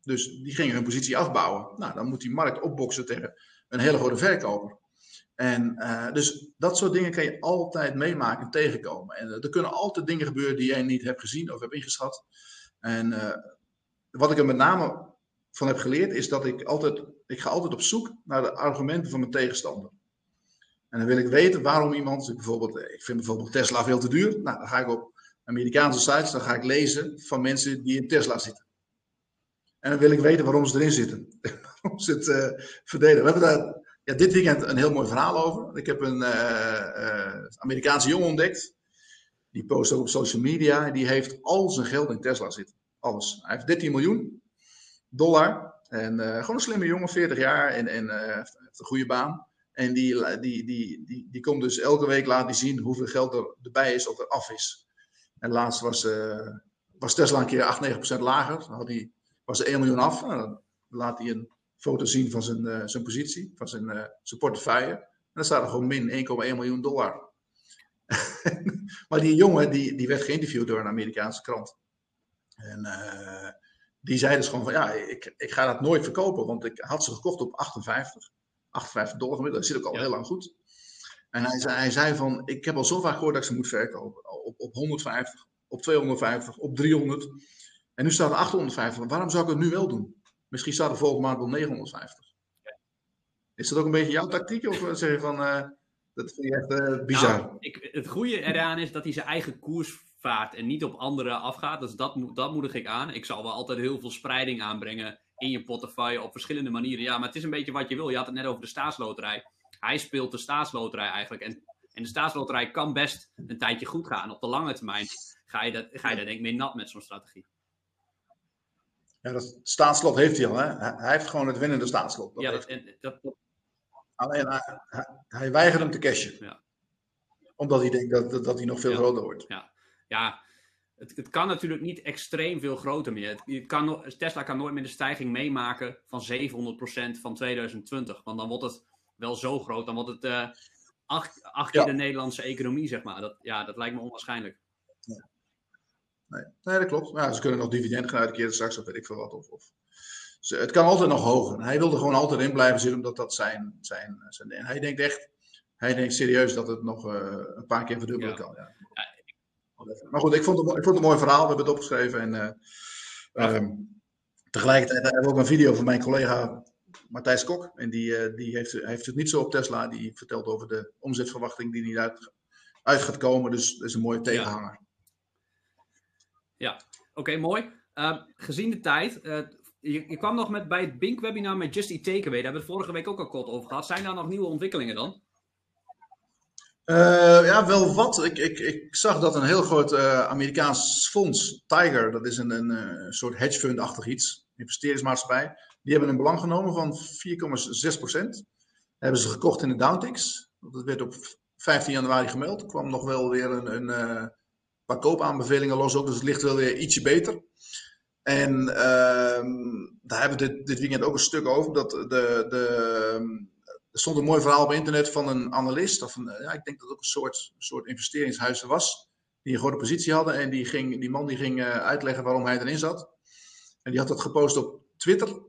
Dus die gingen hun positie afbouwen. Nou, dan moet die markt opboksen tegen een hele grote verkoper. En uh, dus dat soort dingen kan je altijd meemaken en tegenkomen. En uh, er kunnen altijd dingen gebeuren die jij niet hebt gezien of hebt ingeschat. En uh, wat ik er met name van heb geleerd, is dat ik altijd, ik ga altijd op zoek naar de argumenten van mijn tegenstander. En dan wil ik weten waarom iemand, bijvoorbeeld, ik vind bijvoorbeeld Tesla veel te duur. Nou, dan ga ik op Amerikaanse sites, dan ga ik lezen van mensen die in Tesla zitten. En dan wil ik weten waarom ze erin zitten. (laughs) waarom ze het uh. We hebben daar ja, dit weekend een heel mooi verhaal over. Ik heb een uh, uh, Amerikaanse jongen ontdekt. Die post ook op social media. Die heeft al zijn geld in Tesla zitten. Alles. Hij heeft 13 miljoen dollar. En gewoon een slimme jongen, 40 jaar en, en heeft een goede baan. En die, die, die, die, die komt dus elke week laten zien hoeveel geld er erbij is of er af is. En laatst was, uh, was Tesla een keer 8, 9% lager. Dan had hij, was er 1 miljoen af. Nou, dan laat hij een foto zien van zijn, zijn positie, van zijn, zijn portefeuille. En dan staat er gewoon min 1,1 miljoen dollar. (laughs) maar die jongen die, die werd geïnterviewd door een Amerikaanse krant. En die zei dus gewoon van ja, ik, ik ga dat nooit verkopen, want ik had ze gekocht op 58, 58 dollar gemiddeld. Dat zit ook al heel lang goed. En hij zei, hij zei van, ik heb al zo vaak gehoord dat ik ze moet verkopen. Op, op 150, op 250, op 300. En nu staat er 850. Waarom zou ik het nu wel doen? Misschien staat er volgende maand wel 950. Is dat ook een beetje jouw tactiek? Of zeg je van, uh, dat vind je echt uh, bizar? Nou, ik, het goede eraan is dat hij zijn eigen koers vaart en niet op anderen afgaat. Dus dat, dat moedig ik aan. Ik zal wel altijd heel veel spreiding aanbrengen in je portefeuille op verschillende manieren. Ja, maar het is een beetje wat je wil. Je had het net over de staatsloterij. Hij speelt de staatsloterij eigenlijk. En, en de staatsloterij kan best een tijdje goed gaan. Op de lange termijn ga je, dat, ga je daar denk ik mee nat met zo'n strategie. Ja, dat staatslot heeft hij al. Hè? Hij heeft gewoon het winnende staatslot. Dat ja, dat, en, dat, Alleen hij, weigert hem te cashen. Ja. Omdat hij denkt dat, dat, dat hij nog veel ja. groter wordt. Ja ja, het, het kan natuurlijk niet extreem veel groter meer. Het, kan, Tesla kan nooit meer de stijging meemaken van 700% van 2020. Want dan wordt het wel zo groot. Dan wordt het uh, acht, acht keer de Nederlandse economie, zeg maar. Dat, ja, dat lijkt me onwaarschijnlijk. Ja. Nee. nee, dat klopt. Ja, ze kunnen nog dividend gaan uitkeren straks, of weet ik veel wat. Of, of. Ze, het kan altijd nog hoger. Hij wilde gewoon altijd in blijven zitten, omdat dat zijn... zijn, zijn en hij denkt echt... Hij denkt serieus dat het nog uh, een paar keer verdubbelen kan. Ja. Maar goed, ik vond, het, ik vond het een mooi verhaal. We hebben het opgeschreven. En uh, um, tegelijkertijd hebben we ook een video van mijn collega Matthijs Kok. En die, uh, die heeft, heeft het niet zo op Tesla. Die vertelt over de omzetverwachting die niet uit, uit gaat komen. Dus dat is een mooie tegenhanger. Ja, ja. oké, okay, mooi. Uh, gezien de tijd. Uh, je, je, kwam nog met, bij het Bink-webinar met Just Eat Takeaway. Daar hebben we het vorige week ook al kort over gehad. Zijn daar nog nieuwe ontwikkelingen dan? Uh, ja, wel wat. Ik, ik, ik zag dat een heel groot uh, Amerikaans fonds, Tiger, dat is een, een, een soort hedge fund-achtig iets, investeringsmaatschappij, die hebben een belang genomen van 4,6%. Hebben ze gekocht in de Downtix. Dat werd op 15 januari gemeld. Er kwam nog wel weer een, een uh, paar koopaanbevelingen los ook, dus het ligt wel weer ietsje beter. En uh, daar hebben we dit, dit weekend ook een stuk over. Dat de, de, er stond een mooi verhaal op internet van een analist, of een, ja, ik denk dat het ook een soort, soort investeringshuis was, die een grote positie hadden. En die, ging, die man die ging uh, uitleggen waarom hij erin zat. En die had dat gepost op Twitter.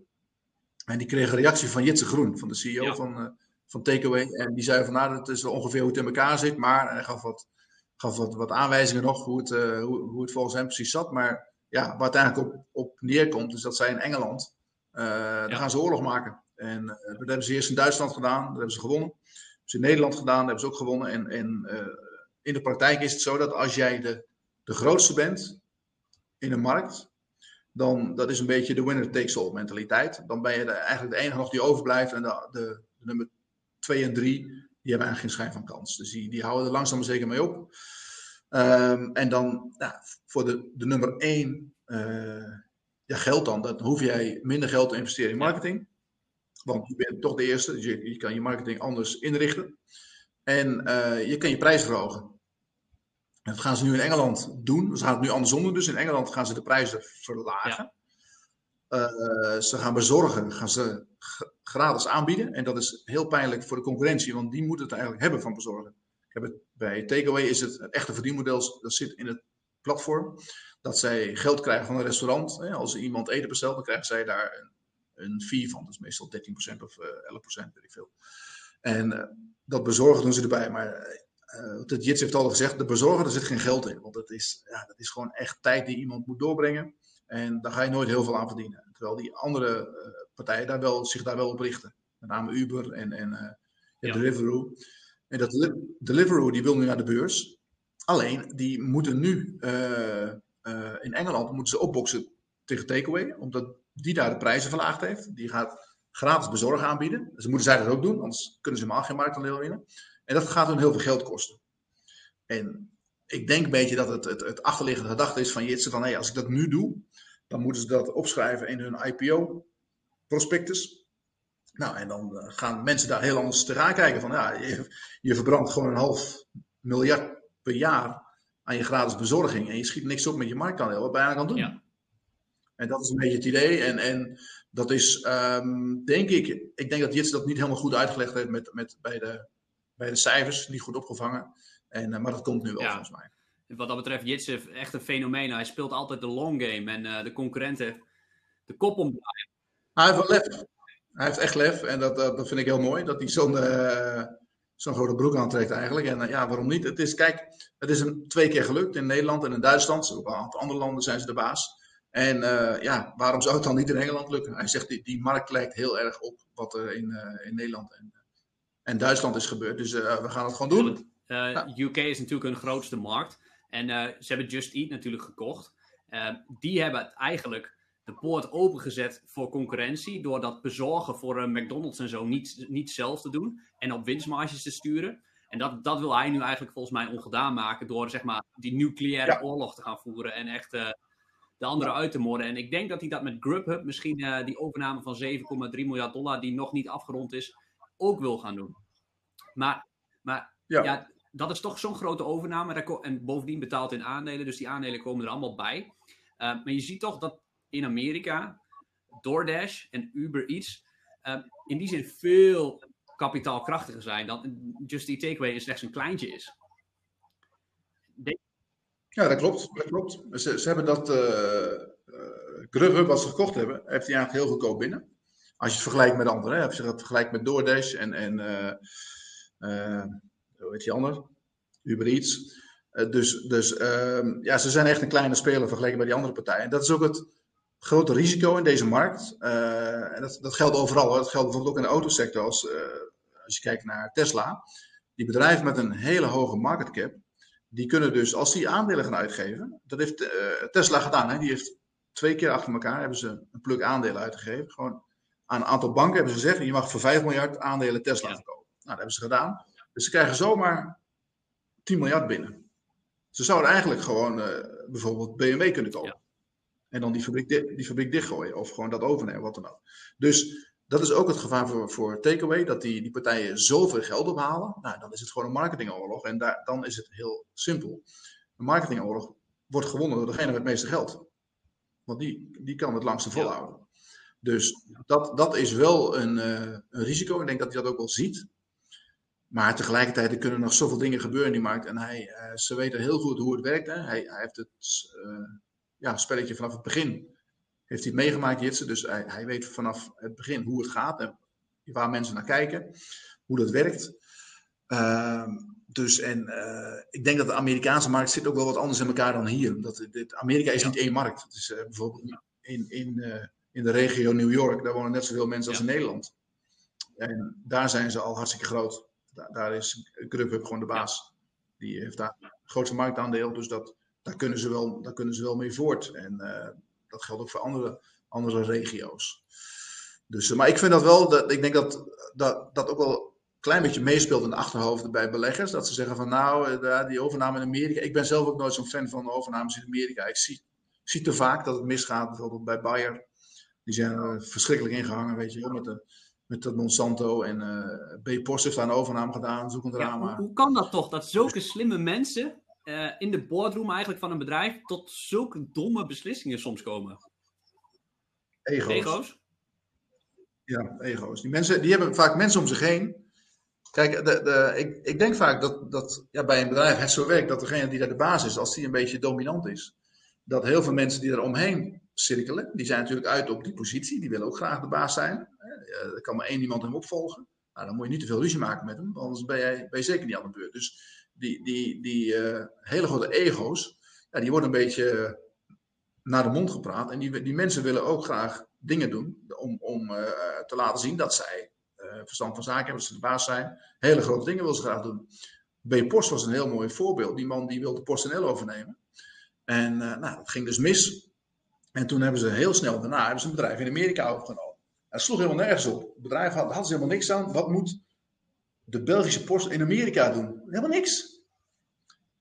En die kreeg een reactie van Jitse Groen, van de CEO ja. van, uh, van Takeaway. En die zei van, nou, dat is ongeveer hoe het in elkaar zit. Maar hij gaf wat, gaf wat, wat aanwijzingen nog, hoe het, uh, hoe, hoe het volgens hem precies zat. Maar ja, wat eigenlijk op, op neerkomt, is dat zij in Engeland, ja. daar gaan ze oorlog maken. En uh, dat hebben ze eerst in Duitsland gedaan, dat hebben ze gewonnen. Dat hebben ze in Nederland gedaan, dat hebben ze ook gewonnen. En, en uh, in de praktijk is het zo dat als jij de, de grootste bent in een markt, dan dat is een beetje de winner takes all mentaliteit. Dan ben je de, eigenlijk de enige nog die overblijft. En de, de, de nummer 2 en 3, die hebben eigenlijk geen schijn van kans. Dus die, die houden er langzaam maar zeker mee op. Um, en dan ja, voor de, de nummer 1 uh, ja, geldt dan, dan hoef jij minder geld te investeren in marketing. Want je bent toch de eerste, dus je, je kan je marketing anders inrichten. En uh, je kan je prijzen verhogen. En dat gaan ze nu in Engeland doen. Ze gaan het nu andersom doen. Dus in Engeland gaan ze de prijzen verlagen. Ja. Uh, ze gaan bezorgen, gaan ze gratis aanbieden. En dat is heel pijnlijk voor de concurrentie, want die moeten het eigenlijk hebben van bezorgen. Ik heb het, bij Takeaway is het, het echte verdienmodel, dat zit in het platform. Dat zij geld krijgen van een restaurant. Als iemand eten bestelt, dan krijgen zij daar een fee van. Dus meestal 13% of uh, 11%, weet ik veel. En uh, dat bezorgen doen ze erbij. Maar het Jits heeft al gezegd, de bezorger, er zit geen geld in. Want dat is, ja, dat is gewoon echt tijd die iemand moet doorbrengen. En daar ga je nooit heel veel aan verdienen. Terwijl die andere partijen daar wel, zich daar wel op richten. Met name Uber en, en ja. Deliveroo. En dat Deliveroo die wil nu naar de beurs. Alleen, die moeten nu uh, in Engeland moeten ze opboksen tegen takeaway. Omdat die daar de prijzen verlaagd heeft. Die gaat gratis bezorgen aanbieden. Dus moeten zij dat ook doen, anders kunnen ze helemaal geen marktaandeel winnen. En dat gaat hun heel veel geld kosten. En ik denk een beetje dat het, het, het achterliggende gedachte is van Jitsen van hey, als ik dat nu doe, dan moeten ze dat opschrijven in hun IPO-prospectus. Nou, en dan gaan mensen daar heel anders tegenaan kijken. Van ja, je, je verbrandt gewoon een half miljard per jaar aan je gratis bezorging. En je schiet niks op met je marktaandeel. Wat aan kan doen? Ja. En dat is een beetje het idee. En, en dat is, um, denk ik, ik denk dat Jits dat niet helemaal goed uitgelegd heeft met, met, bij, de, bij de cijfers, niet goed opgevangen. En, uh, maar dat komt nu wel, ja. volgens mij. Wat dat betreft, Jits is echt een fenomeen. Hij speelt altijd de long game en uh, de concurrenten de kop omdraaien. Hij heeft wel lef. Hij heeft echt lef en dat, dat, dat vind ik heel mooi. Dat hij zo'n uh, zo'n grote broek aantrekt eigenlijk. En ja, waarom niet? Het is, kijk, het is hem twee keer gelukt in Nederland en in Duitsland. Op een aantal andere landen zijn ze de baas. En uh, ja, waarom zou het dan niet in Engeland lukken? Hij zegt, die, die markt lijkt heel erg op wat er in, uh, in Nederland en, en Duitsland is gebeurd. Dus uh, we gaan het gewoon doen. Ja. UK is natuurlijk hun grootste markt. En ze hebben Just Eat natuurlijk gekocht. die hebben eigenlijk de poort opengezet voor concurrentie. Door dat bezorgen voor McDonald's en zo niet, niet zelf te doen. En op winstmarges te sturen. En dat, dat wil hij nu eigenlijk volgens mij ongedaan maken. Door zeg maar die nucleaire ja. oorlog te gaan voeren. En echt de andere uit te moorden. En ik denk dat hij dat met Grubhub, misschien uh, die overname van 7,3 miljard dollar, die nog niet afgerond is, ook wil gaan doen. Maar, maar ja. ja dat is toch zo'n grote overname. En bovendien betaalt in aandelen, dus die aandelen komen er allemaal bij. maar je ziet toch dat in Amerika DoorDash en Uber Eats in die zin veel kapitaalkrachtiger zijn dan Just Eat Takeaway slechts een kleintje is. Ja, dat klopt. Dat klopt. Ze, ze hebben dat uh, Grubhub, wat ze gekocht hebben, heeft hij eigenlijk heel goedkoop binnen. Als je het vergelijkt met anderen. Hè? Als je het vergelijkt met DoorDash en, en uh, hoe heet die ander? Uber Eats. dus dus ehm, ja, ze zijn echt een kleine speler vergeleken bij die andere partijen. En dat is ook het grote risico in deze markt. en dat, dat geldt overal. Dat geldt bijvoorbeeld ook in de autosector. Als, als je kijkt naar Tesla. Die bedrijven met een hele hoge market cap die kunnen dus, als die aandelen gaan uitgeven, dat heeft uh, Tesla gedaan, hè? die heeft twee keer achter elkaar hebben ze een pluk aandelen uitgegeven. Gewoon aan een aantal banken hebben ze gezegd, je mag voor 5 miljard aandelen Tesla ja. verkopen. Nou, dat hebben ze gedaan. Dus ze krijgen zomaar 10 miljard binnen. Ze zouden eigenlijk gewoon uh, bijvoorbeeld BMW kunnen kopen. Ja. En dan die fabriek, die fabriek dichtgooien of gewoon dat overnemen, wat dan ook. Dus dat is ook het gevaar voor, voor takeaway, dat die, die partijen zoveel geld ophalen. Nou, dan is het gewoon een marketingoorlog. En daar, dan is het heel simpel. Een marketingoorlog wordt gewonnen door degene met het meeste geld. Want die, die kan het langste volhouden. Dus dat, dat is wel een, uh, een risico. Ik denk dat hij dat ook wel ziet. Maar tegelijkertijd er kunnen nog zoveel dingen gebeuren in die markt. En hij, uh, ze weten heel goed hoe het werkt. Hè. Hij, hij heeft het uh, ja, spelletje vanaf het begin heeft hij het meegemaakt, Jitse. Dus hij, hij, weet vanaf het begin hoe het gaat en waar mensen naar kijken, hoe dat werkt. Uh, dus en uh, ik denk dat de Amerikaanse markt zit ook wel wat anders in elkaar dan hier. Dat, dit, Amerika is niet één markt. Het is uh, bijvoorbeeld in, in, uh, in de regio New York, daar wonen net zoveel mensen als in Nederland. En daar zijn ze al hartstikke groot. Daar, daar is Grubhub gewoon de baas. Die heeft daar het grootste marktaandeel, dus dat, daar, kunnen ze wel, daar kunnen ze wel mee voort. En dat geldt ook voor andere, andere regio's. Dus, maar ik vind dat wel, dat, ik denk dat, dat dat ook wel een klein beetje meespeelt in de achterhoofden bij beleggers. Dat ze zeggen van nou, eh, die overname in Amerika. Ik ben zelf ook nooit zo'n fan van overnames in Amerika. Ik zie, zie te vaak dat het misgaat, bijvoorbeeld bij Bayer. Die zijn er verschrikkelijk ingehangen, weet je wel, met, de, met dat Monsanto. En uh, B-Post heeft daar een overname gedaan, zoek een drama. hoe, hoe, kan dat toch, dat zulke slimme mensen uh, in de boardroom eigenlijk van een bedrijf tot zulke domme beslissingen soms komen? Ego's. Ego's? Ja, ego's. Die, mensen, die hebben vaak mensen om zich heen. Kijk, de, de, ik, ik denk vaak dat, dat ja, bij een bedrijf het zo werkt dat degene die daar de baas is, als die een beetje dominant is, dat heel veel mensen die er omheen cirkelen, die zijn natuurlijk uit op die positie, die willen ook graag de baas zijn. Er kan maar één iemand hem opvolgen. Nou, dan moet je niet te veel ruzie maken met hem, anders ben, jij, ben je zeker niet aan de beurt. Dus die, die, die uh, hele grote ego's, ja, die worden een beetje naar de mond gepraat. En die, die mensen willen ook graag dingen doen om, om uh, te laten zien dat zij verstand van zaken hebben, dat ze de baas zijn. Hele grote dingen willen ze graag doen. B. Post was een heel mooi voorbeeld. Die man die wilde PostNL overnemen. En nou, dat ging dus mis. En toen hebben ze heel snel daarna hebben ze een bedrijf in Amerika overgenomen. Dat sloeg helemaal nergens op. Het bedrijf had, had ze helemaal niks aan. Wat moet de Belgische post in Amerika doen. Helemaal niks.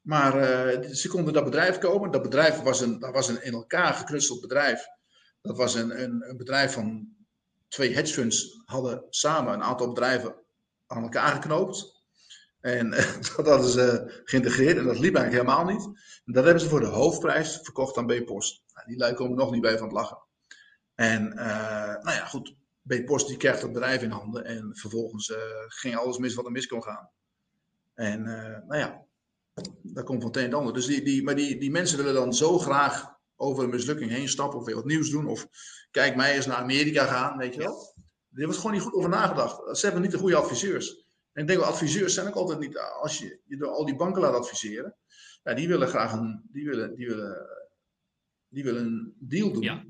Maar uh, ze konden dat bedrijf komen. Dat bedrijf was een, dat was een in elkaar geknutseld bedrijf. Dat was een, een, een bedrijf van twee hedge funds hadden samen een aantal bedrijven aan elkaar geknoopt. En (laughs) dat hadden ze geïntegreerd en dat liep eigenlijk helemaal niet. En dat hebben ze voor de hoofdprijs verkocht aan B-Post. Nou, die lui komen nog niet bij van het lachen. En uh, nou ja, goed. B-Post die krijgt het bedrijf in handen en vervolgens uh, ging alles mis wat er mis kon gaan. En uh, nou ja, daar komt van het een en ander. Dus die, die, maar die, die mensen willen dan zo graag over een mislukking heen stappen of weer wat nieuws doen. Of kijk mij eens naar Amerika gaan, weet je wel. Er wordt gewoon niet goed over nagedacht. Ze hebben niet de goede adviseurs. En ik denk wel, adviseurs zijn ook altijd niet, als je je door al die banken laat adviseren. Ja, die willen graag een, die willen, die willen, die willen een deal doen. Ja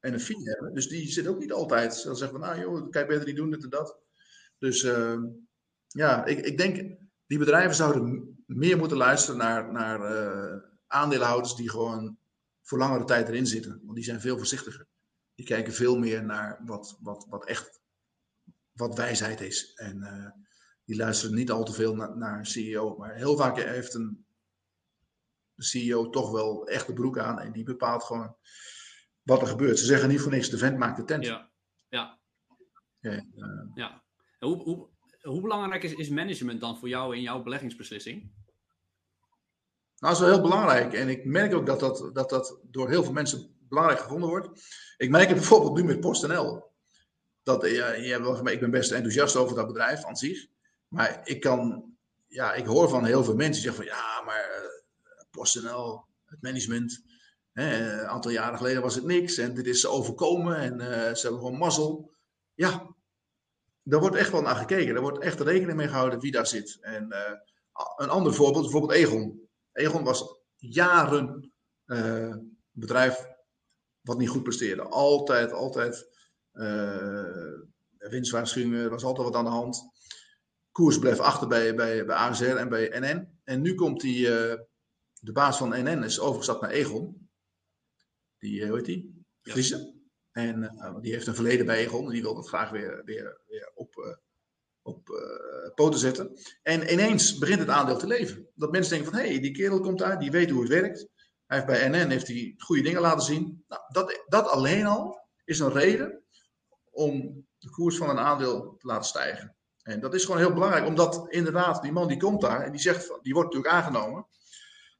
en een fee hebben. Dus die zit ook niet altijd. Dan zeggen van, nou joh, je beter niet doen, dit en dat. Dus uh, ja, ik, ik denk, die bedrijven zouden meer moeten luisteren naar, naar uh, aandeelhouders die gewoon voor langere tijd erin zitten. Want die zijn veel voorzichtiger. Die kijken veel meer naar wat, wat, wat echt, wat wijsheid is. En uh, die luisteren niet al te veel naar een CEO. Maar heel vaak heeft een CEO toch wel echt de broek aan. En die bepaalt gewoon wat er gebeurt. Ze zeggen niet voor niks, de vent maakt de tent. Ja, ja. ja, uh, ja. Hoe, hoe, hoe belangrijk is, is management dan voor jou in jouw beleggingsbeslissing? Nou, dat is wel heel belangrijk. En ik merk ook dat dat, dat, dat door heel veel mensen belangrijk gevonden wordt. Ik merk het (laughs) bijvoorbeeld nu met PostNL. Dat, ja, ik ben best enthousiast over dat bedrijf aan zich. Maar ik kan, ja, ik hoor van heel veel mensen die zeggen van ja, maar uh, PostNL, het management, een aantal jaren geleden was het niks en dit is overkomen en uh, ze hebben gewoon mazzel. Ja, daar wordt echt wel naar gekeken. Er wordt echt rekening mee gehouden wie daar zit. En uh, een ander voorbeeld, bijvoorbeeld Egon. Egon was jaren uh, bedrijf wat niet goed presteerde. Altijd, altijd winstwaarschuwingen, was altijd wat aan de hand. Koers bleef achter bij, bij, bij ASR en bij NN. En nu komt die, de baas van NN is overgestapt naar Egon. Die, hoe heet die? Friese. En uh, die heeft een verleden bij Egon en die wil dat graag weer, weer, weer op, uh, op uh, poten zetten. En ineens begint het aandeel te leven. Dat mensen denken van, hé, hey, die kerel komt daar, die weet hoe het werkt. Hij heeft bij NN heeft hij goede dingen laten zien. Nou, dat, dat alleen al is een reden om de koers van een aandeel te laten stijgen. En dat is gewoon heel belangrijk, omdat inderdaad, die man die komt daar en die zegt, die wordt natuurlijk aangenomen.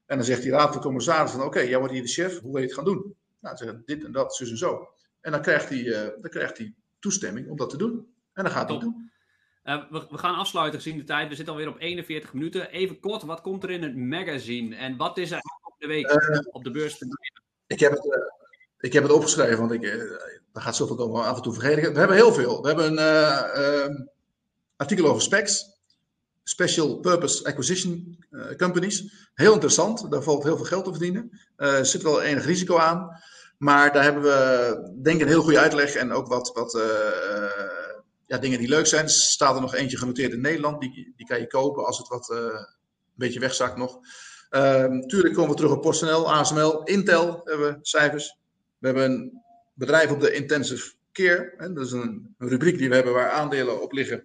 En dan zegt die raad van commissaris van, oké, jij wordt hier de chef, hoe wil je het gaan doen? Nou, zeggen dit en dat, zus en zo. En dan krijgt hij, uh, dan krijgt hij toestemming om dat te doen. En dan gaat hij het doen. Uh, we, we, gaan afsluiten gezien de tijd. We zitten alweer op 41 minuten. Even kort, wat komt er in het magazine? En wat is er op de week uh, op de beurs? Ik heb het, ik heb het opgeschreven, want ik, daar gaat zoveel komen af en toe vergeten. We hebben heel veel. We hebben een artikel over specs. Special Purpose Acquisition Companies. Heel interessant. Daar valt heel veel geld te verdienen. Er zit wel enig risico aan. Maar daar hebben we denk ik een heel goede uitleg en ook wat, wat uh, ja, dingen die leuk zijn. Er staat er nog eentje genoteerd in Nederland. Die, die kan je kopen als het wat een beetje wegzakt nog. Natuurlijk komen we terug op PostNL, ASML, Intel hebben we cijfers. We hebben een bedrijf op de intensive care. Hè, dat is een rubriek die we hebben waar aandelen op liggen.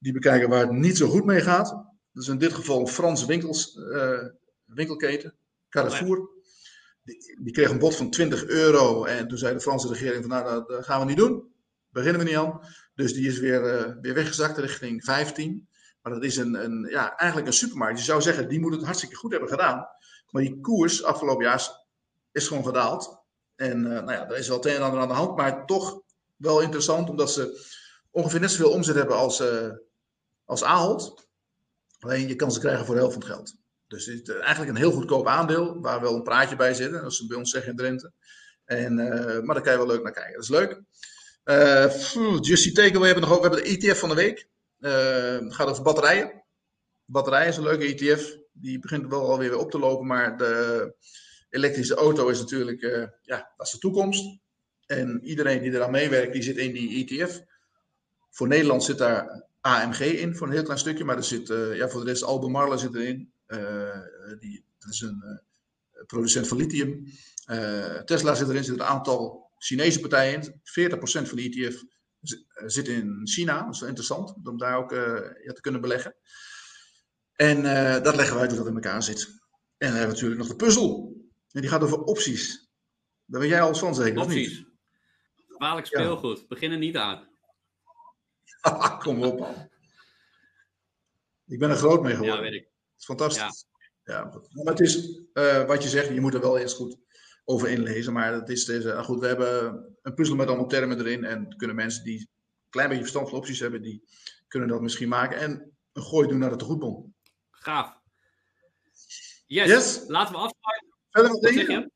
Die bekijken waar het niet zo goed mee gaat. Dat is in dit geval een Franse winkels, winkelketen, Carrefour. Die, die, kreeg een bod van 20 euro. En toen zei de Franse regering van nou, dat gaan we niet doen. Beginnen we niet aan. Dus die is weer, uh, weer weggezakt richting 15. Maar dat is een, een, ja, eigenlijk een supermarkt. Je zou zeggen, die moet het hartstikke goed hebben gedaan. Maar die koers afgelopen jaar is gewoon gedaald. En uh, nou ja, er is wel het een en ander aan de hand. Maar toch wel interessant, omdat ze ongeveer net zoveel omzet hebben als, als Ahold. Alleen je kan ze krijgen voor de helft van het geld. Dus het is eigenlijk een heel goedkoop aandeel, waar wel een praatje bij zit. Dat is bij ons zeggen in Drenthe. En, uh, maar daar kan je wel leuk naar kijken. Dat is leuk. Uh, Justy Takeaway hebben we nog ook. We hebben de ETF van de week. Het gaat over batterijen. Batterijen is een leuke ETF. Die begint wel alweer op te lopen. Maar de elektrische auto is natuurlijk, uh, ja, dat is de toekomst. En iedereen die eraan meewerkt, die zit in die ETF. Voor Nederland zit daar AMG in, voor een heel klein stukje. Maar er zit, ja, voor de rest Albemarle zit erin. Uh, die, dat is een producent van lithium. Tesla zit erin, zit een aantal Chinese partijen in. 40% van de ETF zit in China. Dat is wel interessant om daar ook ja, te kunnen beleggen. En dat leggen we uit hoe dat in elkaar zit. En dan hebben we natuurlijk nog de puzzel. En die gaat over opties. Daar ben jij al van zeker, opties. Gevaarlijk speelgoed. Ja. Begin er niet aan. (laughs) Kom op, man. Ik ben er groot mee geworden. Ja, weet ik is fantastisch. Ja. ja. Maar het is uh, wat je zegt, je moet er wel eerst goed over inlezen. Maar het is deze, uh, goed, we hebben een puzzel met allemaal termen erin. En kunnen mensen die een klein beetje verstand van opties hebben, die kunnen dat misschien maken. En een gooi doen naar de tegoedbon. Gaaf. Yes. yes. Laten we afsluiten. Verder nog dingen?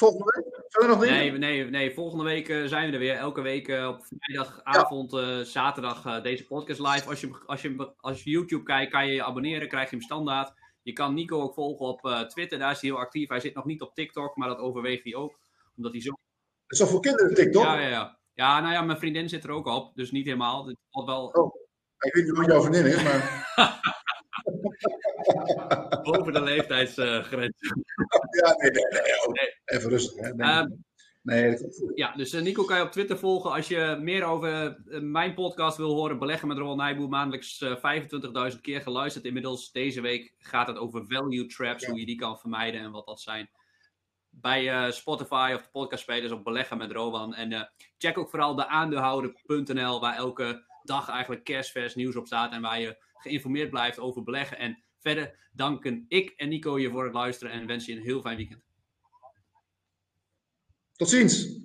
Volgende week? Verder nog dingen? Nee, nee, nee. volgende week uh, zijn we er weer. Elke week uh, op vrijdagavond, ja. uh, zaterdag deze podcast live. Als je, als, je, als je YouTube kijkt, kan je je abonneren. Krijg je hem standaard. Je kan Nico ook volgen op Twitter. Daar is hij heel actief. Hij zit nog niet op TikTok, maar dat overweegt hij ook. Omdat hij zo... Het is toch voor kinderen TikTok? Ja, ja, ja. Ja, nou ja, mijn vriendin zit er ook op. Dus niet helemaal. Het valt wel... Oh, ik weet niet hoe jouw vriendin is, maar... (laughs) (laughs) Boven de leeftijdsgrens. ja, nee, nee, nee. Even rustig. Hè. Nee, uh, nee, ja, dus uh, Nico kan je op Twitter volgen. Als je meer over uh, mijn podcast wil horen, Beleggen met Ronald Nijboer, maandelijks 25.000 keer geluisterd. Inmiddels deze week gaat het over value traps, ja. hoe je die kan vermijden en wat dat zijn. Bij Spotify of de podcastspelers op Beleggen met Rowan. En check ook vooral de aandeelhouder.nl, waar elke dag eigenlijk kerstvers nieuws op staat. En waar je geïnformeerd blijft over beleggen. En verder danken ik en Nico je voor het luisteren. En wens je een heel fijn weekend. Tot ziens.